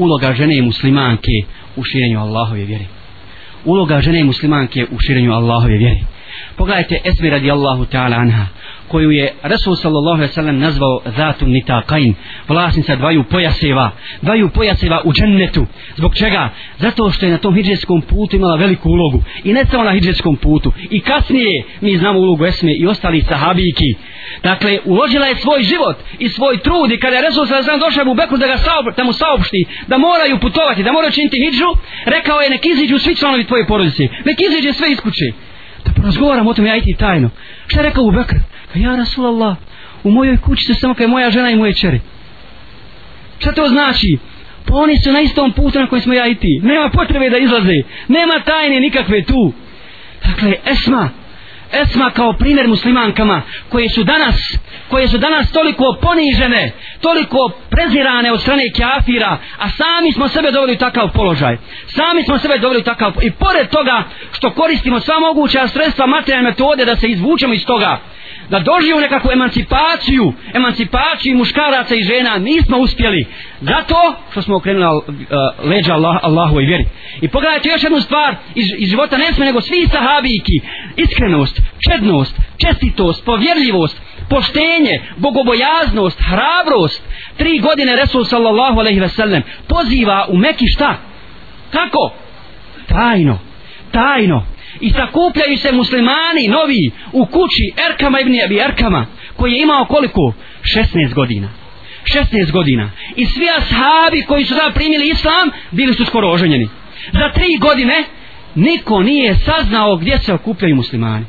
uloga žene i muslimanke u širenju Allahove vjere. Uloga žene i muslimanke u širenju Allahove vjere. Pogledajte Esmi radi Allahu ta'ala anha koju je Resul sallallahu alejhi ve sellem nazvao zatu nitaqain, vlasnica dvaju pojaseva, dvaju pojaseva u džennetu. Zbog čega? Zato što je na tom hidžreskom putu imala veliku ulogu. I ne samo na hidžreskom putu, i kasnije mi znamo ulogu Esme i ostali sahabijki. Dakle, uložila je svoj život i svoj trud i kada je Resul sallallahu alejhi ve sellem došao u Beku da ga saopšti, da mu saopšti da moraju putovati, da moraju činiti hidžu, rekao je nek iziđu svi članovi tvoje porodice, nek iziđe sve iskuči razgovaram o tome ja i ti tajno. Šta je rekao u Bekr? Pa ja Rasulallah, u mojoj kući se samo kao moja žena i moje čeri. Šta to znači? Pa oni su na istom putu na kojem smo ja i ti. Nema potrebe da izlaze. Nema tajne nikakve tu. Dakle, Esma, Esma kao primjer muslimankama koje su danas koje su danas toliko ponižene toliko prezirane od strane kjafira a sami smo sebe doveli u takav položaj sami smo sebe doveli u takav i pored toga što koristimo sva moguća sredstva materijalne metode da se izvučemo iz toga da doživu nekakvu emancipaciju emancipaciju muškaraca i žena nismo uspjeli zato što smo okrenuli uh, leđa Allah, Allahu i vjeri i pogledajte još jednu stvar iz, iz života ne sme nego svi sahabijki iskrenost, čednost, čestitost, povjerljivost, poštenje, bogobojaznost, hrabrost. Tri godine Resul sallallahu alaihi ve sellem poziva u Meki šta? Kako? Tajno. Tajno. I sakupljaju se muslimani novi u kući Erkama ibn Abi Erkama koji je imao koliko? 16 godina. 16 godina. I svi ashabi koji su da primili islam bili su skoro oženjeni. Za tri godine niko nije saznao gdje se okupljaju muslimani.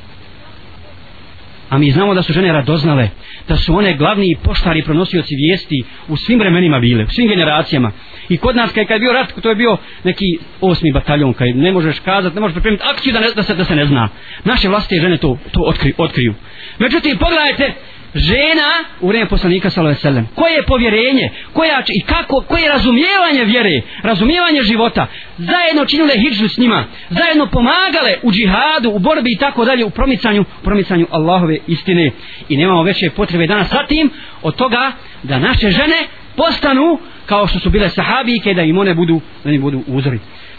A mi znamo da su žene radoznale, da su one glavni poštari pronosioci vijesti u svim vremenima bile, u svim generacijama. I kod nas, kad je bio rat, to je bio neki osmi bataljon, kad ne možeš kazati, ne možeš pripremiti akciju da, ne, da, se, da se ne zna. Naše vlastite žene to, to otkri, otkriju. Međutim, pogledajte, žena u vrijeme poslanika sallallahu alejhi ve koje je povjerenje koja i kako koje je razumijevanje vjere razumijevanje života zajedno činile hidžu s njima zajedno pomagale u džihadu u borbi i tako dalje u promicanju u promicanju Allahove istine i nemamo veće potrebe danas sa tim od toga da naše žene postanu kao što su bile sahabijke da im one budu da im budu uzori